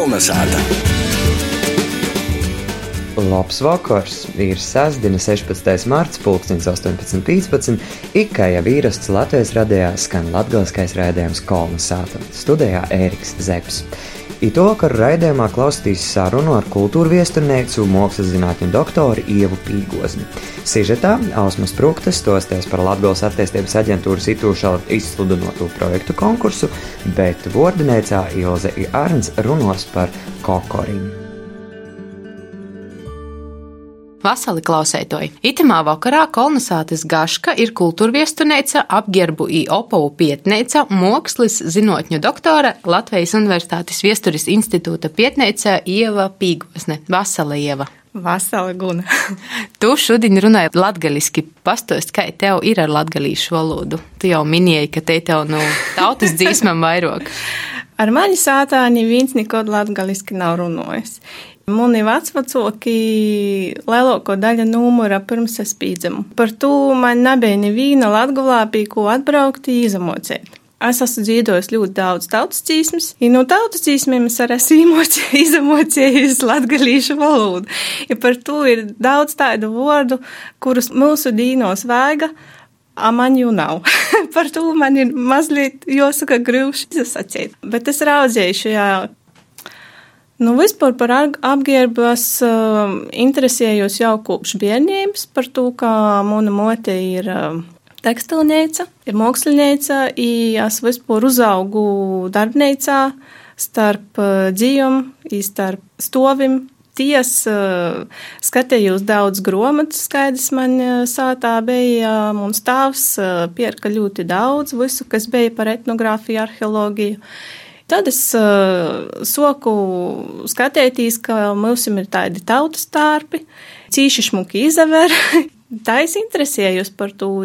Kolnesāta! Labs vakars! Ir sestdiena, 16. mārts, 18.15. Ik kā jau īrasts Latvijas radījā skan latgaliskais raidījums Kolnesāta. Studijā Ēriks Zepsi. Ito vakaru raidījumā klausītīs sarunu ar kultūra viesturnieci un mākslas zinātņu doktoru Ievu Pīgozni. Sižetā Ausmas Prūktas stosties par Latgales attīstības aģentūras itūšā izsludinotu projektu konkursu, bet vordinēcā Ilze Arns runos par kokorinu. Vasali klausētoji! Itamā vakarā kolonizācijas gaška ir kultūrviestunēca, apģērbu i opovu pietnēca, mākslas zinātņu doktore, Latvijas Universitātes viesturis institūta pietnēca Ieva Pīgosne. Vasala Ieva! Vasala guna. tu šodien runāji latgaliski. Pastost, kā tev ir ar latgalīšu valodu. Tu jau minēji, ka te tev no nu, tautas dzīsmam vairāk. Ar mani sātā neviens nekad latgaliski nav runājis. Mani vecvecāki lielāko daļu numura pirms es pīdzamu. Par to man nebija neviena latgulā, pie ko atbraukt izamocēt. Es esmu dzīvojis ļoti daudz tautas dzīsmas, un no tautas dzīsmēm es arī esmu izamocējis latgalīšu valodu. Ja par to ir daudz tādu vārdu, kurus mūsu dīnos vajag, a man jau nav. par to man ir mazliet jāsaka grūti izsacīt. Bet es raudzēju šajā Nu, vispār par apģērbu es uh, interesējos jau kopš bērnības par to, ka mana mote ir uh, tekstilnīca, ir māksliniece, un es vispār uzaugu darbnīcā starp uh, dzīvumu, starp stovim. Ties uh, skatījos daudz grāmatas, skaidrs man uh, sātā bija. Mums tēvs uh, pierka ļoti daudz visu, kas bija par etnogrāfiju, arheoloģiju. Tad es uh, soku skatētīs, ka mums ir tādi tautas tārpi, cīši šmuki izaver. Tā es interesējos par to,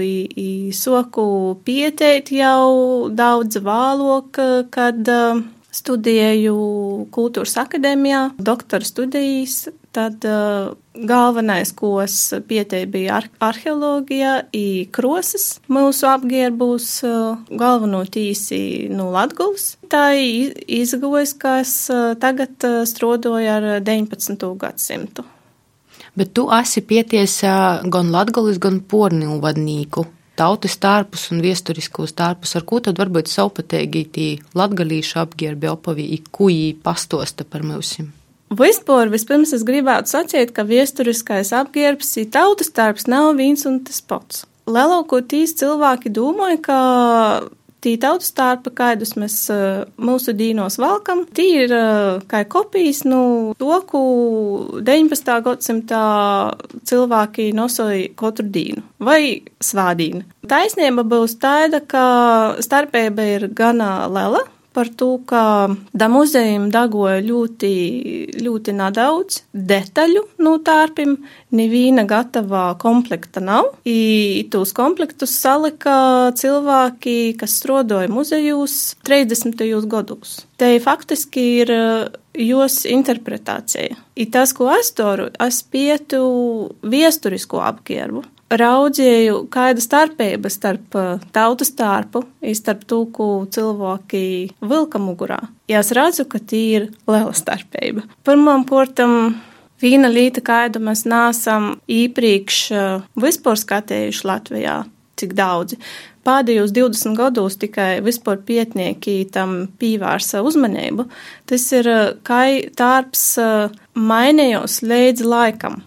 soku pieteikt jau daudz vālok, kad uh, studēju kultūras akadēmijā, doktora studijas, tad uh, galvenais, ko es pieteiktu, bija ar arheoloģija, krosas. Mūsu apģērbūs uh, galveno tīsi no Latgulas. Tā izgojas, ka es uh, tagad uh, strodoju ar 19. gadsimtu. Bet tu esi pieties gan latgulis, gan pornilu vadnīku tautas tārpus un viesturiskos tārpus, ar ko tad varbūt savpatēgi tī latgalīšu apģērbi opavī, kuī pastosta par mūsim? Vispār vispirms es gribētu sacīt, ka viesturiskais apģērbs ir tautas tārps nav viens un tas pats. Lielākoties cilvēki domāja, ka tī tautas tārpa, kādus mēs mūsu dīnos valkam, tī ir kā kopijas, nu, to, ko 19. gadsimtā cilvēki nosoja katru dīnu vai svādīnu. Taisnība būs tāda, ka starpība ir gana liela par to, ka da muzejam dagoja ļoti, ļoti nedaudz detaļu no tārpim, neviena gatavā komplekta nav. I tos komplektus salika cilvēki, kas strodoja muzejos 30. gados. Te faktiski ir jos interpretācija. I tas, ko es daru, es pietu viesturisko apģērbu raudzēju, kāda starpība starp uh, tautas tārpu, starp to, ko cilvēki vilka mugurā. Ja es redzu, ka tī ir liela starpība. Pirmām portam. Viena lieta, kādu mēs neesam iepriekš uh, vispār skatējuši Latvijā, cik daudzi. Pēdējos 20 gados tikai vispār pietnieki tam pievērsa uzmanību. Tas ir, uh, kā tārps mainījos līdz laikam.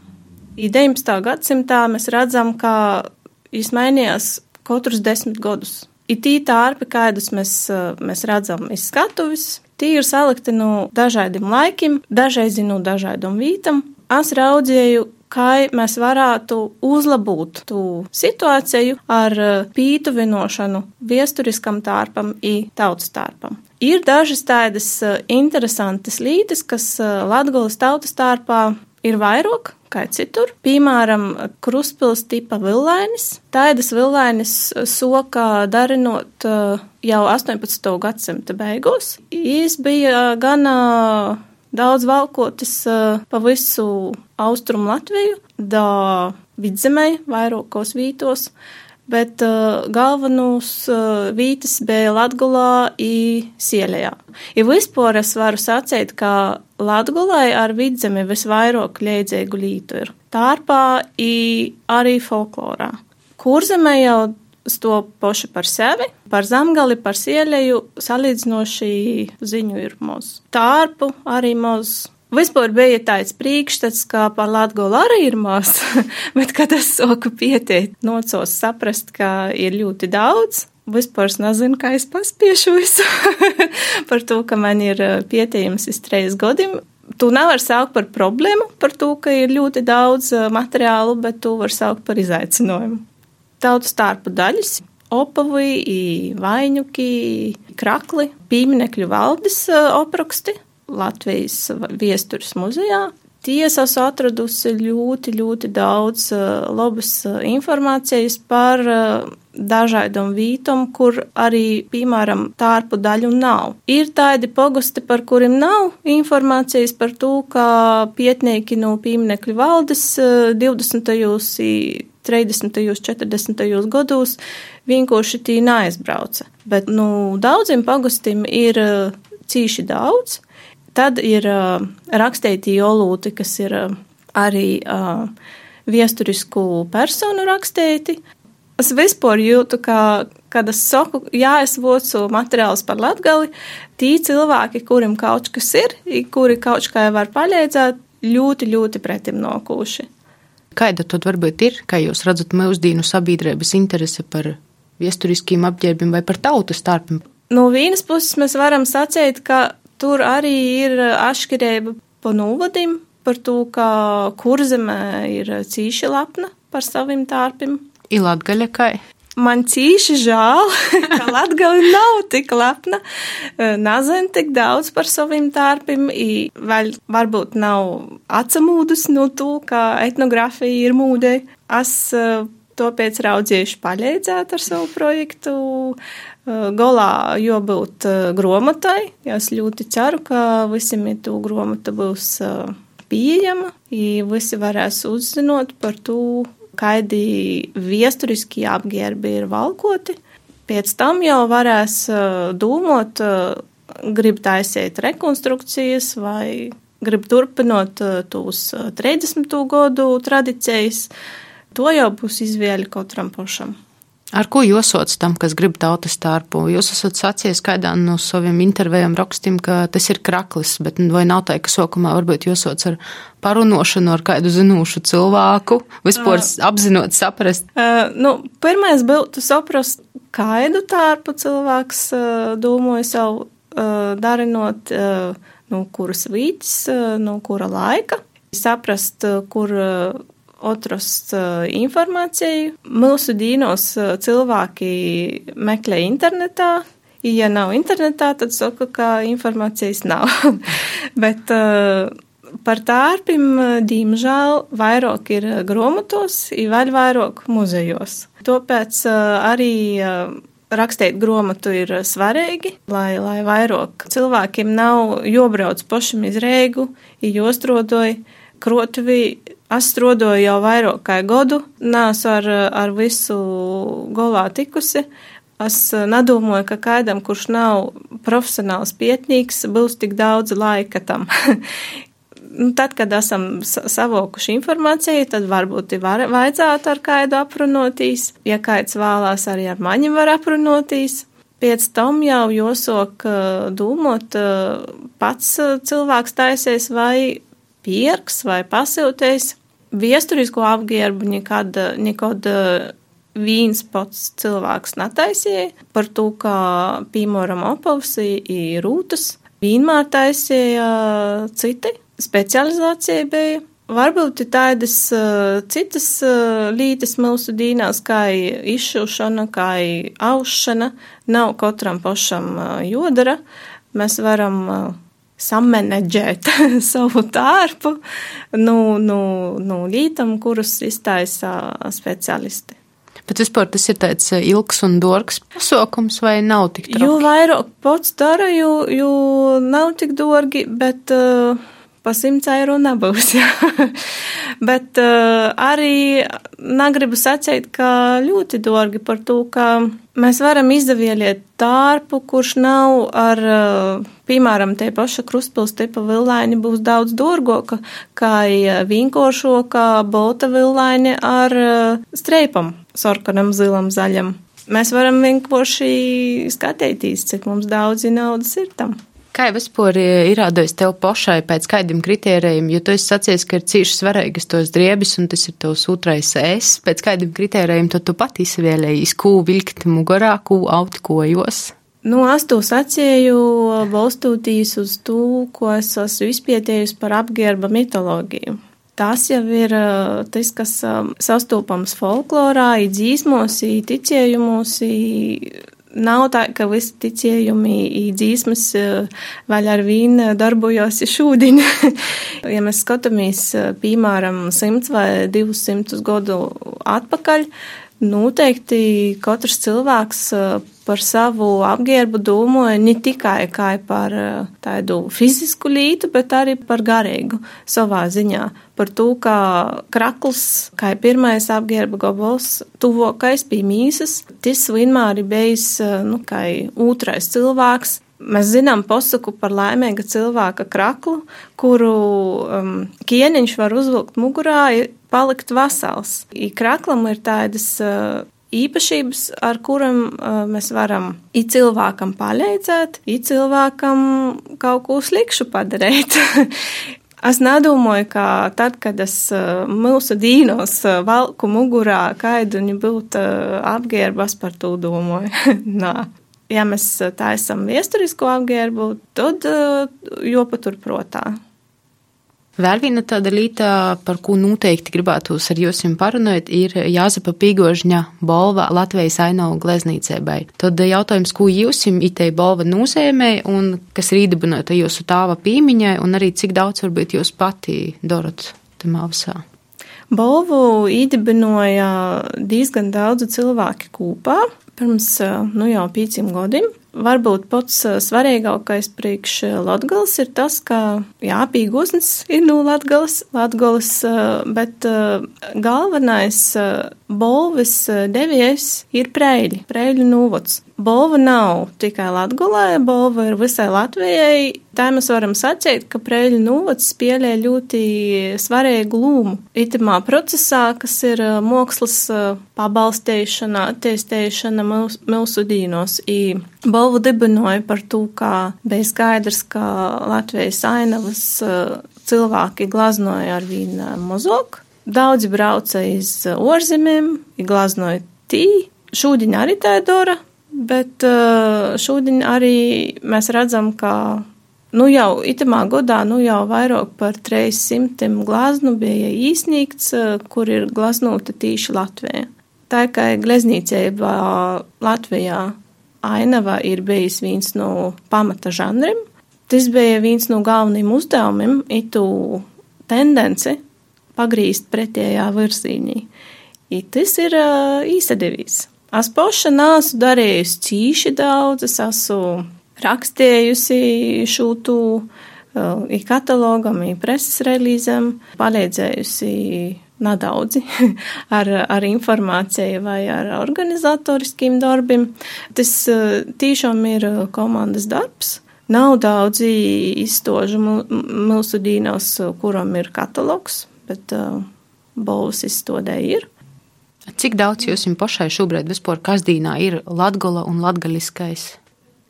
19. gadsimtā mēs redzam, ka izmainījās katrus desmit gadus. Ir tī tārpi, kādus mēs, mēs redzam izskatuvis, tie ir salikti no dažādiem laikiem, dažreiz no dažādam vītam. Es raudzēju, kā mēs varētu uzlabot to situāciju ar pītuvinošanu viesturiskam tārpam un tautas tārpam. Ir dažas tādas interesantas lītes, kas Latgolas tautas tārpā ir vairāk kā citur. Piemēram, krustpils tipa villainis. Tādas villainis soka darinot uh, jau 18. gadsimta beigās. Īs bija gana daudz valkotis pa visu austrumu Latviju, da vidzemē, vairākos vītos. Bet uh, galvenus uh, vītas bija Latgulā i Sielejā. I vispār es varu sacīt, ka Latgulai ar vidzemi visvairāk liedzēgu lītu ir. Tārpā i arī folklorā. Kurzemē jau to paši par sevi, par zemgali, par sieleju salīdzinoši ziņu ir maz. Tārpu arī maz. Vispār bija tāds priekšstats, ka par Latviju arī ir maz, bet, kad es soku pietiet, nocos saprast, ka ir ļoti daudz. Vispār es nezinu, kā es paspiešu visu par to, ka man ir eh, pietiekams iztrejus gadiem. Tu nevari saukt par problēmu, par to, ka ir ļoti daudz eh, materiālu, bet tu vari saukt par izaicinājumu. Tautas starpu daļas, opavi, vaiņuki, krakli, pīminekļu valdes eh, opraksti Latvijas viesturis muzejā. Tiesas atradusi ļoti, ļoti daudz uh, labas uh, informācijas par uh, dažādām vītām, kur arī, piemēram, tārpu daļu nav. Ir tādi pogusti, par kuriem nav informācijas par to, ka pietnieki no pieminekļu valdes 20. 30. un 40. gados vienkārši tī neaizbrauca. Bet, nu, daudziem pagustiem ir cīši daudz. Tad ir uh, rakstīti jolūti, kas ir uh, arī uh, viesturisku personu rakstīti. Es vispār jūtu, ka, kad es saku, jā, es vocu materiālus par latgali, tī cilvēki, kuriem kaut kas ir, kuri kaut kā var palīdzēt, ļoti, ļoti pretim nokūši. Kāda tad varbūt ir, kā jūs redzat mūsdienu sabiedrības interese par viesturiskiem apģērbiem vai par tautu starpiem? No vienas puses mēs varam sacīt, ka Tur arī ir atšķirība pa novadim par to, ka kurzemē ir cīši lapna par saviem tārpiem. Ir latgaļa kai? Man cīši žēl, ka Latgali nav tik lepna, nezinu tik daudz par saviem tārpiem, vēl varbūt nav atsamūdus no to, ka etnografija ir mūdē. Es tāpēc raudziešu palīdzēt ar savu projektu Golā jābūt grāmatai. Es ļoti ceru, ka visiem tā grāmata būs pieejama, un visi varēs uzzināt par to, kādi viesturiski apģērbi ir valkoti. Pēc tam jau varēs domāt, grib taisīt rekonstrukcijas vai grib turpināt tos 30. gadu tradīcijas. To jau būs izvēle katram pašam. Ar ko jūs sots tam, kas grib tautas tārpu? Jūs esat sacījis kādā no saviem intervijām rakstiem, ka tas ir kraklis, bet vai nav tā, ka sokumā varbūt jūs sots ar parunošanu ar kādu zinošu cilvēku, vispār uh, apzinot, saprast? Uh, nu, pirmais būtu saprast, kādu tārpu cilvēks uh, domāja savu uh, darinot, uh, no kuras vītas, uh, no kura laika, saprast, uh, kur. Uh, atrast uh, informāciju. Mūsu dīnos uh, cilvēki meklē internetā. Ja nav internetā, tad saka, ka informācijas nav. Bet uh, par tārpim, diemžēl, vairāk ir grāmatos, ir vēl vairāk muzejos. Tāpēc arī rakstīt grāmatu ir svarīgi, lai, lai vairāk cilvēkiem nav jobrauc pašam iz Rēgu, jostrodoja, krotuvi Es strādāju jau vairāk kā gadu, nesu ar, ar visu golā tikusi. Es nedomāju, ka kādam, kurš nav profesionāls pietnīgs, būs tik daudz laika tam. nu, tad, kad esam savokuši informāciju, tad varbūt var, vajadzētu ar kādu aprunotīs. Ja kāds vēlās, arī ar maņu var aprunotīs. Pēc tam jau jāsok domāt, pats cilvēks taisies vai pierks vai pasiltais. Viesturisko apģērbu nekad, nekad viens pats cilvēks netaisīja par to, kā pīmoram opavsī ir rūtas. Vienmēr taisīja citi. Specializācija bija. Varbūt ir tādas uh, citas uh, lietas mūsu dīnās, kā izšūšana, kā aušana. Nav katram pašam uh, jodara. Mēs varam uh, samanedžēt savu tārpu nu, nu, nu lītam, kurus iztaisa speciālisti. Bet vispār tas ir tāds eh, ilgs un dārgs pasākums, vai nav tik traki? Jo vairāk pats dara, jo, jo nav tik dārgi, bet uh, pa 100 eiro nebūs. Bet uh, arī negribu sacīt, ka ļoti dārgi par to, ka mēs varam izdevieliet tārpu, kurš nav ar, uh, piemēram, tie paša krustpils tipa villaini būs daudz dārgoka, kā vinkošoka bolta villaini ar uh, streipam, sarkanam, zilam, zaļam. Mēs varam vienkārši skatīties, cik mums daudz naudas ir tam. Kā vispār izrādās tev pašai pēc kādiem kritērijiem, jo tu esi sacījis, ka ir cīši svarīgas tos driebis, un tas ir tavs otrais es. Pēc kādiem kritērijiem tu, tu pat izvēlējies, ko vilkt mugurā, ko aut kojos? Nu, es to sacīju, balstoties uz to, ko es esmu izpētējusi par apģērba mitoloģiju. Tas jau ir tas, kas sastopams folklorā, dzīsmos, ticējumos, Nav tā, ka visi ticējumi dzīsmas vēl ar vīnu darbojos šūdiņ. ja mēs skatāmies, piemēram, 100 vai 200 gadu atpakaļ, Noteikti katrs cilvēks par savu apģērbu domāja ne tikai par tādu fizisku lītu, bet arī par garīgu savā ziņā. Par to, ka krakls, kā pirmais apģērba gabals, tuvākais pie mīsas, tas vienmēr ir bijis, nu, kā otrais cilvēks, Mēs zinām posaku par laimīga cilvēka kraklu, kuru um, kieniņš var uzvilkt mugurā, palikt vasals. I kraklam ir tādas uh, īpašības, ar kurām uh, mēs varam i cilvēkam palīdzēt, i cilvēkam kaut ko slikšu padarīt. Es nedomāju, ka tad, kad es uh, mūsu dīnos uh, valku mugurā, kaidu viņi būtu uh, apgērbas par to domāju. Ja mēs taisam viesturisko apģērbu, tad jopatur protā. Vēl viena tāda lieta, par ko noteikti gribētu ar jums parunāt, ir Jāzepa Pīgožņa balva Latvijas ainavu gleznīcēbai. Tad jautājums, ko jūs itei balva nozīmē un kas ir īdibinota jūsu tāva pīmiņai un arī cik daudz varbūt jūs pati darat tam avsā? Balvu īdibinoja diezgan daudzi cilvēki kopā pirms nu, jau pieciem gadiem. Varbūt pats svarīgākais priekš Latgales ir tas, ka jā, pīgosnis ir no Latgales, Latgales, bet galvenais bolvis devies ir preļi, preļu novots. Bolva nav tikai Latgolē, bolva ir visai Latvijai. Tā mēs varam sacīt, ka preļu novads spēlē ļoti svarīgu lomu itamā procesā, kas ir mākslas pabalstīšana, attīstīšana mūsu dīnos. I bolvu dibinoja par to, kā bija skaidrs, ka Latvijas ainavas cilvēki glaznoja ar vīnu mozok. Daudzi brauca iz orzemēm, glaznoja tī. Šūdiņa arī tā dara, Bet eh, šodien arī mēs redzam, ka nu jau itamā gadā nu jau vairāk par 300 glaznu bija īsnīgts, kur ir glaznota tīši Latvijā. Tā kā gleznīcība Latvijā ainava ir bijis viens no pamata žanriem. Tas bija viens no galvenajiem uzdevumiem, itu tendenci pagrīst pretējā virsīņī. Tas ir uh, īsadevīs. Es paša neesmu darījusi cīši daudz, es esmu rakstījusi šūtu uh, i katalogam, i preses relīzēm, palīdzējusi nedaudzi ar, ar informāciju vai ar organizatoriskiem darbiem. Tas uh, tiešām ir komandas darbs. Nav daudzi izstožu mūsu dīnos, kuram ir katalogs, bet uh, balvas izstodē ir. Cik daudz jums pašai šobrīd vispār kasdīnā ir latgola un latgaliskais?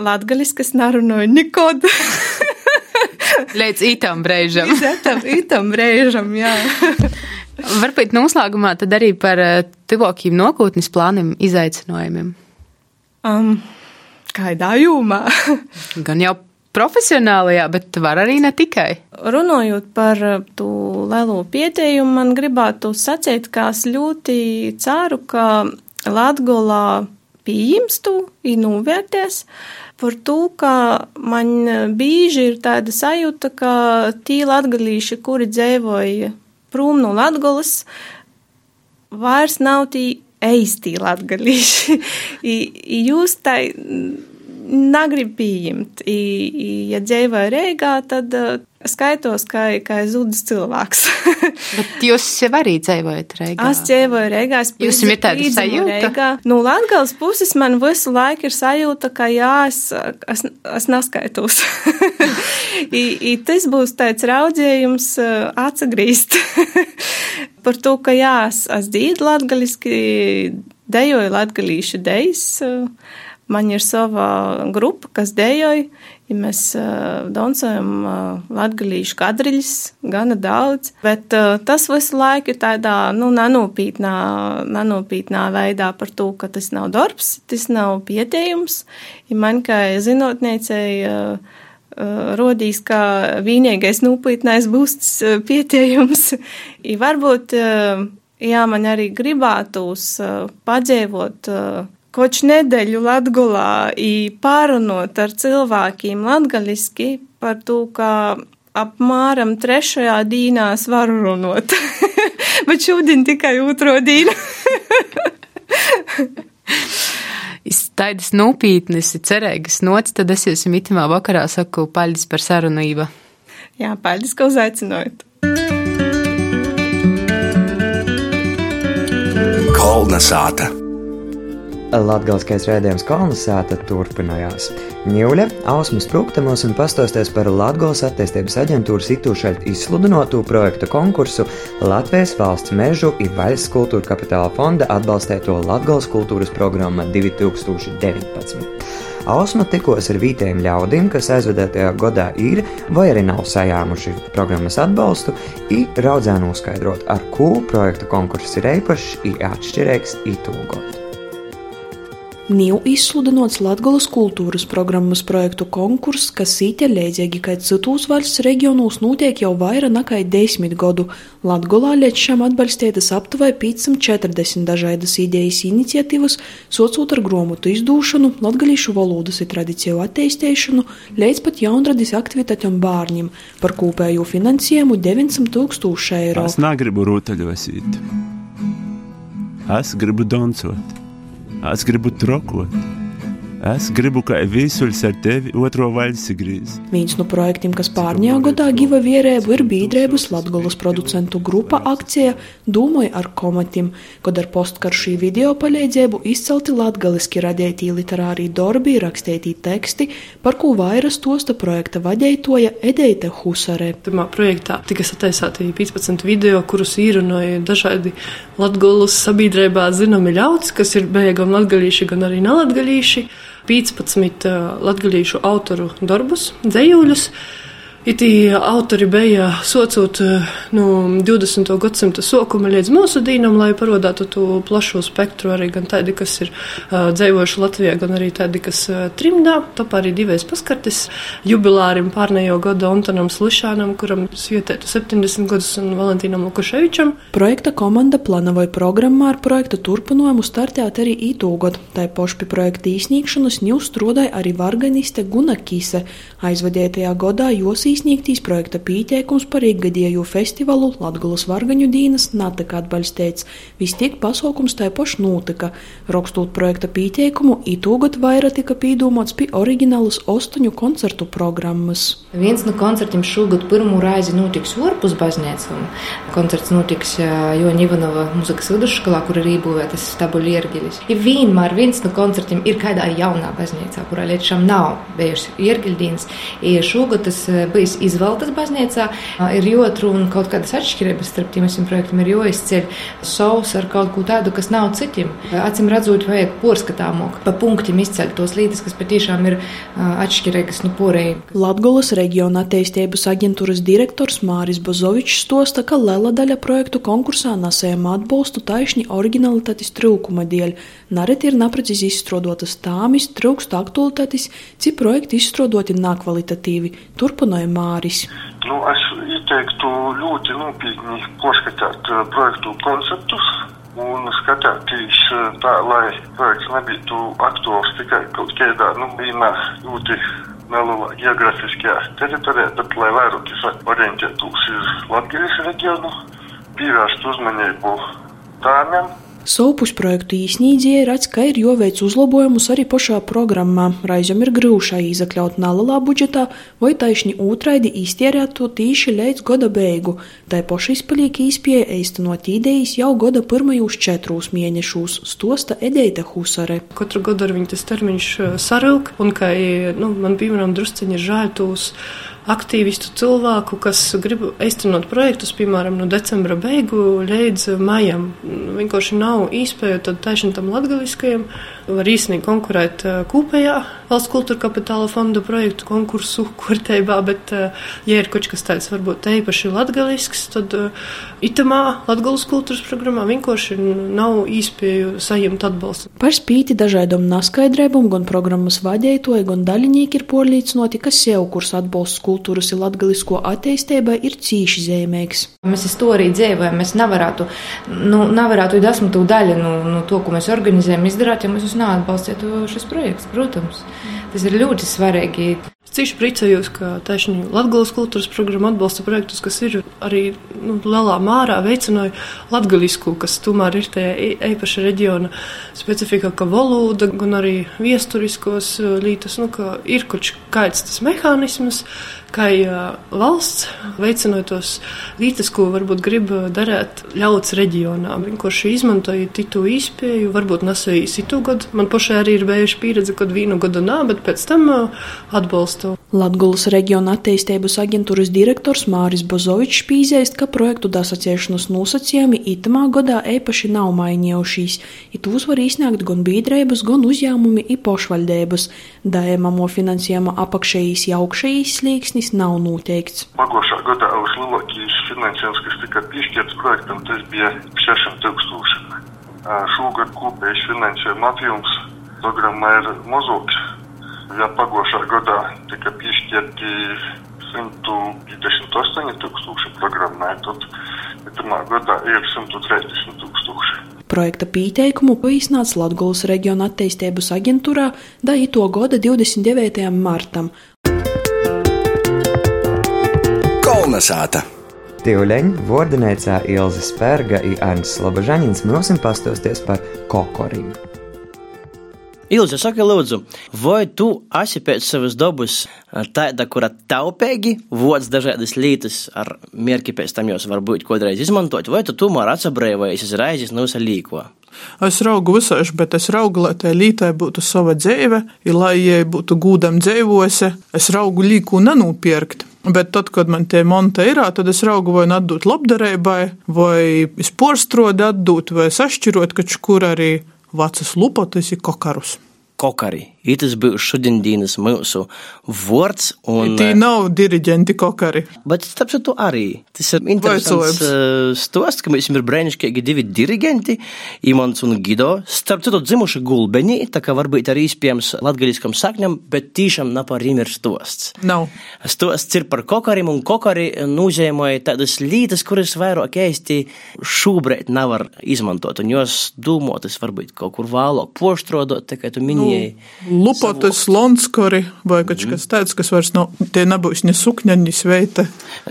Latgaliskas narunāju nekod. Līdz itam brēžam. Itam, itam brēžam, jā. Varbūt noslēgumā tad arī par eh, tuvākiem nākotnes plāniem, izaicinājumiem. Um, kādā jomā? Gan jau profesionālajā, bet var arī ne tikai. Runājot par to lielo pieteikumu, man gribētu sacīt, ka es ļoti ceru, ka Latgolā pieņems to, ir novērties. Par to, ka man bieži ir tāda sajūta, ka tie latgalīši, kuri dzīvoja prom no Latgolas, vairs nav tie eistī latgalīši. Jūs tai negrib pieņemt. Ja dzīvoju Rīgā, tad skaitos kā, kā zudis cilvēks. Bet jūs jau arī dzīvojat Reigā? Es dzīvoju Reigā. Es Jums ir tāda sajūta? Reigā. Nu, Latgales puses man visu laiku ir sajūta, ka jā, es, es, es neskaitos. I, i tas būs tāds raudzējums atsagrīst par to, ka jā, es, es dzīvoju latgaliski, dejoju latgalīšu dejas. Man ir sava grupa, kas dejoja. Ja mēs uh, dansojam uh, latgalīšu kadriļus, gana daudz, bet uh, tas visu laiku ir tādā, nu, nenopītnā, nenopītnā veidā par to, ka tas nav darbs, tas nav pietējums. Ja man kā zinotniecei uh, rodīs, ka vienīgais nopītnais būs tas pietējums. Ja varbūt, jā, man arī gribētos padzīvot koč nedēļu Latgulā pārunot ar cilvēkiem latgaliski par to, ka apmēram trešajā dīnās varu runot. Bet šodien tikai otro dīnu. Tādas nopietnas, cerīgas nots, tad es jums itimā vakarā saku paļģis par sarunību. Jā, paļģis, ka uzaicinājāt. Kolna sāta. Latgalskais rēdījums kolonizēta turpinājās. Ņūļa, ausmas sprūktamos un pastosties par Latgals attīstības aģentūras itūšaļt izsludinotu projektu konkursu Latvijas valsts mežu ir vaļas kultūra kapitāla fonda atbalstēto Latgals kultūras programma 2019. Ausma tikos ar vītējiem ļaudīm, kas aizvedētajā gadā ir vai arī nav sajāmuši programmas atbalstu, ir raudzē noskaidrot, ar ko projektu konkurss ir īpašs, ir atšķirīgs itūgot. Nav izsludinots Latgolas kultūras programmas projektu konkurss, kas sīte līdzīgi kā citos valsts reģionos notiek jau vairāk nekā desmit gadu. Latgolā līdz šim atbalstītas aptuveni 540 dažādas idejas iniciatīvas, socot ar grāmatu izdūšanu, latgalīšu valodas un tradiciju attīstīšanu, līdz pat jaunradis aktivitātēm bērniem par kopējo finansējumu 900 tūkstošu eiro. Es negribu rūtaļosīt. Es gribu dancot. Es gribu trokot. Es gribu, ka visuļs ar tevi otro vaļsi grīz. Viens no projektiem, kas pārņā gadā giva vierēbu, ir Bīdrēbas Latgolas producentu grupa akcija Dūmoja ar komatim, kad ar postkaršī video palīdzību izcelti latgaliski radētī literārī darbi, rakstītī teksti, par ko vairas tosta projekta vadētoja Edeite Husare. Pirmā projektā tika sataisāti 15 video, kurus īrunoja dažādi Latgolas sabiedrībā zināmi ļauts, kas ir beigam latgalīši, gan arī nelatgalīši. 15 latgadījušu autoru darbus, dzējuļus. Itī autori bija socot no 20. gadsimta sākuma līdz mūsu dīnam, lai parādītu to plašo spektru, arī gan tādi, kas ir uh, dzīvojuši Latvijā, gan arī tādi, kas uh, trimdā. Tāpēc arī divas paskartes jubilārim pārnējo gadu Antonam Slišanam, kuram svietētu 70 gadus, un Valentīnam Lukaševičam. Projekta komanda plānoja programmā ar projekta turpinājumu startēt arī ītūgad. Tā poši pie projekta īsnīgšanas ņūs strādāja arī varganiste Guna Kise. Aizvadētajā gadā jos izsniegtīs projekta pieteikums par ikgadējo festivālu Latgulas Vargaņu dīnas natika atbalstīts. Vistiek pasaukums tā paši notika. Rakstot projekta pieteikumu, itūgat vairāk tika pīdūmots pie oriģinālas ostoņu koncertu programmas. Viens no koncertiem šogad pirmo reizi notiks Orpus baznīcā. Koncerts notiks Joņa Ivanova muzikas vidusskolā, kur ir ībūvētas stabuļu iergiļas. Ja vienmēr viens no koncertiem ir kādā jaunā baznīcā, kurā līdz šim nav bijusi iergiļdienas, ja šogad tas bijis izvēlētas baznīcā, ir jotrūna kaut kādas atšķirības starp tiem visiem projektiem, ir joizceļ savs ar kaut ko tādu, kas nav citiem. Acim redzot, vajag porskatāmāk, pa punktiem izceļ tos līdzes, kas patiešām ir atšķirīgas no porējiem. Latgolas reģiona attīstības aģentūras direktors Māris Bozovičs stosta, ka liela daļa projektu konkursā nesējama atbalstu taišņi originalitātes trūkuma dēļ. Nareti ir neprecīzi izstrādotas tāmis, trūkst aktualitātes, cik projekti izstrādoti nekvalitatīvi. Turpināja Māris. Nu, es ieteiktu ļoti nopietni porskatīt projektu konceptus un skatīties tā, lai projekts nebūtu aktuāls tikai kaut kādā, nu, vienmēr ļoti nelielā geogrāfiskajā teritorijā, bet lai vairāk orientētos uz Latvijas reģionu, pievērst uzmanību tādiem Sopus projektu īsnīdzēja redz, ka ir joveic uzlabojumus arī pašā programmā. Raizam ir grūšā izakļaut nalelā budžetā vai taišņi ūtraidi iztierēt to tīši līdz goda beigu. Tai poši izpaliek īspēja eistanot idejas jau goda pirmajos četrūs mēnešūs, stosta Edeita Husare. Katru gadu ar viņu tas termiņš eh, sarūk, un kā nu, man, piemēram, drusciņi žēl tūs aktīvistu cilvēku, kas grib īstenot projektus, piemēram, no decembra beigu līdz maijam. Vienkārši nav īspēju tad taisnība tam latgaliskajam, var īstenībā konkurēt kopējā valsts kultūra kapitāla fonda projektu konkursu kārtībā, bet, ja ir kaut kas tāds varbūt īpaši latgalisks, tad itamā latgalas kultūras programmā vienkārši nav īspēju saņemt atbalstu. Par spīti dažādam neskaidrībam, gan programmas vadītāji, gan daļinieki ir porlīdzinoti, ka sev kurs atbalsts kultūras un latgalisko attīstībai ir cīši zīmīgs. Mēs to arī dzīvojam. Mēs nevarētu, nu, nevarētu desmitu daļu no nu, nu, to, ko mēs organizējam, izdarīt, ja mēs neatbalstītu šis projekts. Protams, tas ir ļoti svarīgi. Es cīši priecājos, ka taisnīgi Latvijas kultūras programma atbalsta projektus, kas ir arī nu, lielā mērā veicināja latgalisku, kas tomēr ir tajā īpaša reģiona specifika, ka valoda, gan arī viesturiskos lītas, nu, ka ir kaut kāds tas mehānisms, kā valsts veicinot tos lītas, ko varbūt grib darīt ļauts reģionā. Vienkārši izmantoja titu īspēju, varbūt nesēja citu gadu. Man pašai arī ir bijuši pieredze, kad vienu gadu nā, bet pēc tam atbalstu. Latgulas reģiona attīstības aģentūras direktors Māris Bozovičs pīzēst, ka projektu dasaciešanas nosacījumi itamā gadā īpaši nav mainījušies. It tūs var izsniegt gan biedrības, gan uzņēmumi i pošvaļdības. Dājamamo finansējuma apakšējīs jaukšējīs slīksnis nav noteikts. Pagošā gadā vislielākais finansējums, kas tika piešķirts projektam, tas bija 600 tūkstoši. Šogad kopējais finansējuma apjoms programmā ir mazāks ja pagošā gadā tika piešķirti 158 tūkstoši programmai, tad pirmā gadā ir 130 tūkstoši. Projekta pieteikumu pīsnāca Latgulas reģiona attīstības aģentūrā da ito gada 29. martam. Kolnesāta! Tīvleņa vordinēcā Ilza Spērga un Arnis Slobožaņins mums pastāsties par kokoriju. Ilzi, saka, lūdzu, vai tu esi pēc savas dabas tāda, kura taupīgi vodas dažādas lietas ar mērķi pēc tam jūs varbūt kādreiz izmantot, vai tu tomēr atsabrēvojies uz raizes no usa līko? Es raugu visādi, bet es raugu, lai tai lītai būtu sava dzīve, lai jai būtu gūdam dzīvose. Es raugu līku nenopirkt. Bet tad, kad man tie monta ir, tad es raugu vai nu atdot labdarībai, vai izporstrodi atdot, vai sašķirot, ka kur arī vecas lupotas ir kokarus. Kokari. Itas būs šodienas mūsu vārds. Tī nav diriģenti kokari. Bet starp citu arī. Tas ir interesants uh, stosts, ka mums ir brēniškīgi divi diriģenti, Imants un Gido. Starp citu dzimuši gulbeņi, tā kā varbūt arī iespējams latgaliskam sakņam, bet tīšām nav par viņiem ir stosts. Nav. Stosts ir par kokarim un kokari nozīmēja tādas lietas, kuras vairāk ēsti šobrīd nevar izmantot. Un jos dūmotas varbūt kaut kur vēlāk poštrodot, tā kā tu minēji. Nu, lupotas, lonskori vai kaut kas mhm. tāds, kas vairs nav, tie nebūs ne sukņa, ne sveita.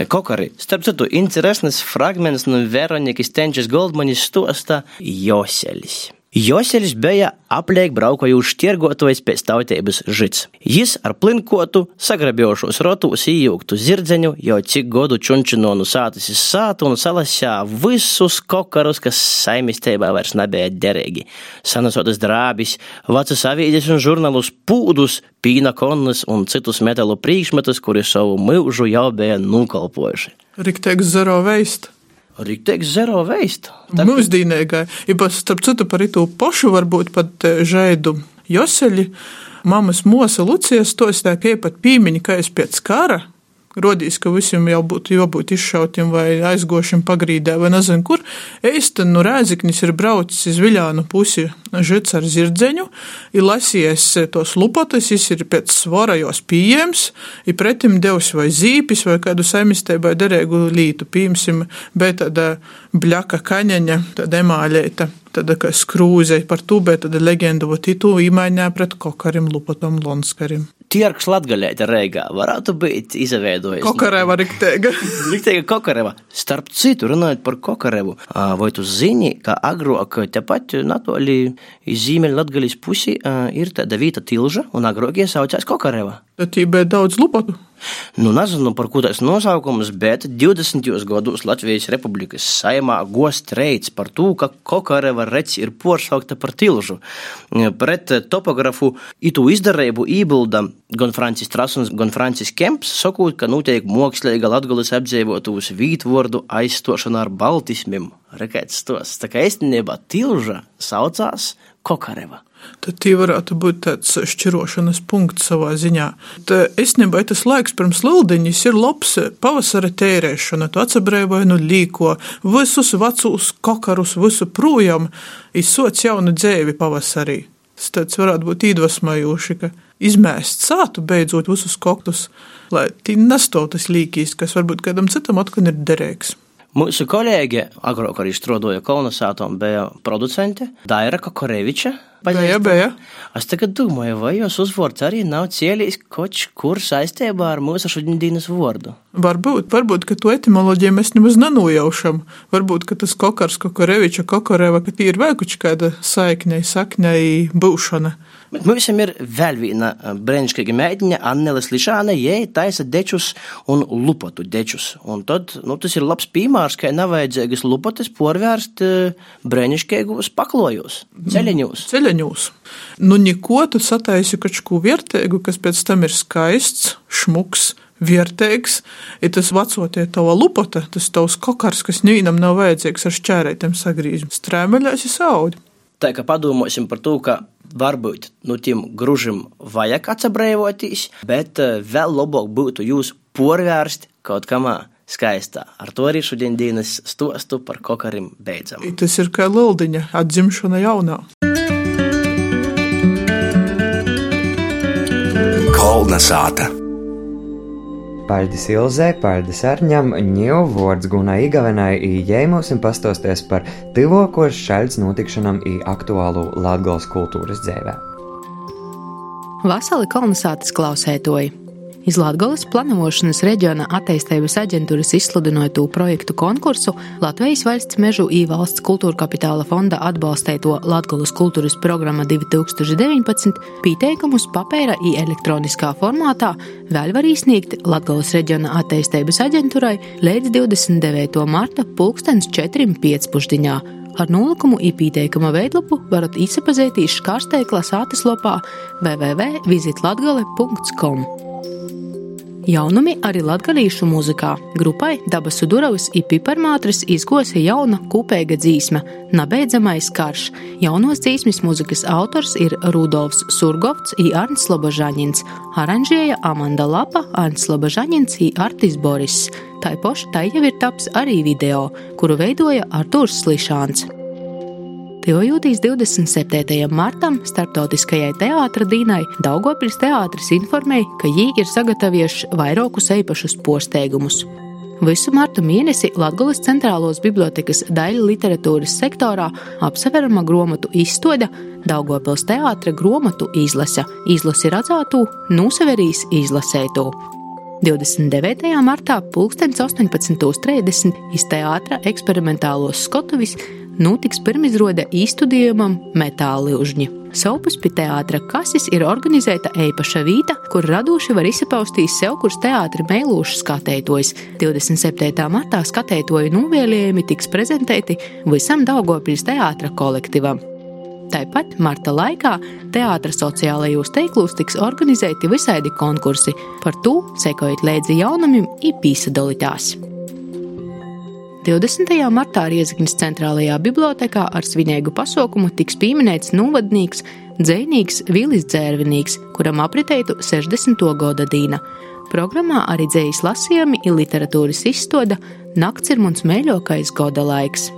Kokari. Starp citu, interesants fragments no Veronikas Tenčes Goldmanis stosta Joselis. Joseļs bija apliek braukojuši tirgotojs pēc tautības žits. Jis ar plinkotu, sagrabjošos rotus ījūgtu zirdzeņu, jau cik godu čunčino no sātas iz sātu un salasā visus kokarus, kas saimistībā vairs nebija derīgi. Sanasotas drābis, vecas avīdes un žurnālus pūdus, pīna konnas un citus metalu priekšmetus, kuri savu mūžu jau bija nukalpojuši. Rikteiks zero veist. Rīkteiks zero veist. Mūsdīnīgai. Ja pat starp citu par itu pošu varbūt pat eh, žaidu Joseļi. Mamas mosa Lucijas to es tā kā pat pīmiņa, ka es pēc kara rodīs, ka visiem jau būtu jābūt izšautiem vai aizgošiem pagrīdē vai nezinu kur. Eistan no Rēziknis ir braucis uz Viļānu pusi žits ar zirdzeņu, ir lasījies tos lupotas, jis ir pēc svara jos pieejams, ir pretim devs vai zīpis vai kādu saimistēbai derēgu lītu, pīmsim, bet tāda bļaka kaņaņa, tāda emāļēta tāda kā skrūze par bet tāda leģenda, va titu īmaiņā pret kokarim lupatam lonskarim. Tirks latgalēta Reigā varētu būt izveidojis. Kokareva rikteiga. rikteiga Kokareva. Starp citu, runājot par Kokarevu, vai tu zini, ka agrāk tepat natoli Zīmeļa latgalīs pusi ir tāda vīta tilža un agrāk iesaucās Kokareva? Tad tī bija daudz lupatu. Nu, nezinu par ko tas nosaukums, bet 20. gados Latvijas Republikas saimā gost reids par to, ka Kokareva reci ir porsaukta par tilžu. Pret topografu itu izdarību ībilda gan Francis Trasuns, gan Francis Kemps, sakot, ka notiek mākslīga latgulis apdzīvotos vītvordu aizstošana ar baltismiem. Rekēts tos. Tā kā īstenībā tilža saucās Kokareva tad tie varētu būt tāds šķirošanas punkts savā ziņā. Īstenībā tas laiks pirms lildiņas ir labs pavasara tērēšana. Tu atsabrēvoji no līko, visus vecus kokarus, visu projām, izsoc jaunu dzēvi pavasarī. Tas varētu būt iedvesmojoši, ka izmēst sātu beidzot visus koktus, lai tī nestāv tas līkīs, kas varbūt kādam citam atkal ir derīgs. Mūsu kolēģe, agrāk arī strādāja kolonizācijā, bija producente Daira Kokoreviča. Bija, bija. Es tagad domāju, vai jūs uzvārds arī nav cielījis kaut kur saistībā ar mūsu šodienas vārdu. Varbūt, varbūt, ka to etimoloģiju mēs nemaz nenojaušam. Varbūt, ka tas kokars, Kokoreviča, Kokoreva, ka tie ir kaut kāda saiknei, saknei būšana. Bet mums ir vēl viena brīnišķīga meitene, Annela Slišāne, jai taisa dečus un lupatu dečus. Un tad, nu, tas ir labs piemērs, ka nevajadzīgas lupatas porvērst brīnišķīgos paklojos, ceļaņos. Ceļaņos. Nu, neko tu sataisi kaut ko vērtīgu, kas pēc tam ir skaists, šmuks, vērtīgs, ir tas vecotie tava lupata, tas tavs kokars, kas nevienam nav vajadzīgs ar šķērētiem sagrīzim. Strēmeļās ir saudi. Tā kā padomāsim par to, ka varbūt no tiem gružiem vajag atsabrēvoties, bet eh, vēl labāk būtu jūs porvērst kaut kamā skaistā. Ar to arī šodien dienas stostu par kokarim beidzam. Tas ir kā lildiņa atzimšana jaunā. Kolna sāta. Paldies Ilzē, paldies Arņam, ņēmu vārds Gunai Igavenai, ieņēmusim pastosties par tivokos šaļts notikšanam i aktuālu Latgals kultūras dzēvē. Vasali kolonizācijas klausētoji! Iz Latvijas plānošanas reģiona attīstības aģentūras izsludināto projektu konkursu Latvijas valsts mežu īvalsts kultūra kapitāla fonda atbalstīto Latvijas kultūras programma 2019 pieteikumus papēra i elektroniskā formātā vēl var izsniegt Latvijas reģiona attīstības aģentūrai līdz 29. marta 2004.15. Ar nolikumu īpīteikuma veidlapu varat izsapazīties skārsteikla sātaslopā www.visitlatgale.com. Jaunumi arī latgalīšu mūzikā. Grupai Dabas Uduravas i Piparmātris izgosa jauna kopēga dzīsme - Nabeidzamais karš. Jaunos dzīsmes mūzikas autors ir Rudolfs Surgovs i Arns Lobožaņins, aranžēja Amanda Lapa, Arns Lobožaņins i Artis Boris. Tā poša tai jau ir taps arī video, kuru veidoja Artūrs Slišāns. Tuvojotīs 27. martam, starptautiskajai teātras dienai, Daugopils teātris informēja, ka viņi ir sagatavojuši vairākus īpašus posteigumus. Visu martu mēnesi Latvijas centrālās bibliotekas daļa literatūras sektorā apseverama grāmatu izstāde Daugopils teātra grāmatu izlase, izlasi redzētu, Nūseverīs izlasēto. 29. martā 18.30 iz teātra eksperimentālos skotuvis notiks pirmizrāde īstudījumam Metālūžņi. Saupus pie teātra kases ir organizēta īpaša vieta, kur radoši var izpaustīt sev, kurš teātris mēlūšs skatētojs. 27. martā skatētoju novēlējumi tiks prezentēti visam Daugopils teātra kolektīvam. Tāpat marta laikā teātris sociālajos teiklos tiks organizēti visādi konkursi, par to sekojot līdzi jaunumiem, ir pīsadolītās. 20. martā Riezikņas centrālajā bibliotekā ar svinīgu pasaukumu tiks pieminēts novadnieks, dzēnīgs Vilis Dzērvinīgs, kuram apritētu 60. gada dīna. Programmā arī dzējas lasījumi ir literatūras izstāde Nakts ir mums mīļākais gada laiks.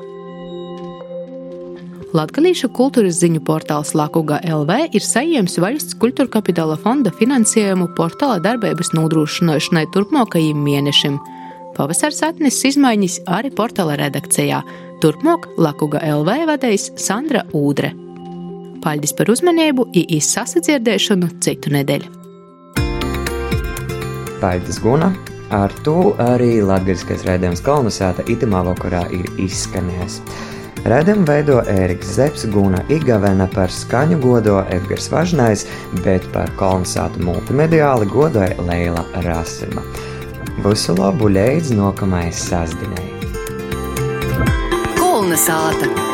Latvijas kultūras ziņu portāls Lakuga LV ir saņēmis valsts kultūra kapitāla fonda finansējumu portāla darbības nodrošināšanai turpmākajiem mēnešiem. Pavasars atnesis izmaiņas arī portāla redakcijā. Turpmāk Lakuga LV vadīs Sandra Ūdre. Paldies par uzmanību, īsi sasadzirdēšanu citu nedēļu. Paidas Guna. Ar to arī latviskais raidījums kolonizēta itamā vakarā ir izskanējis. Redzam, veido Ēriks Zepsi, Guna Igavena par skaņu godo Edgars Važnais, bet par kolonizātu multimediāli godoja Leila Rasima. Visu labu līdz nākamajai sasdinai! Kolonizāta!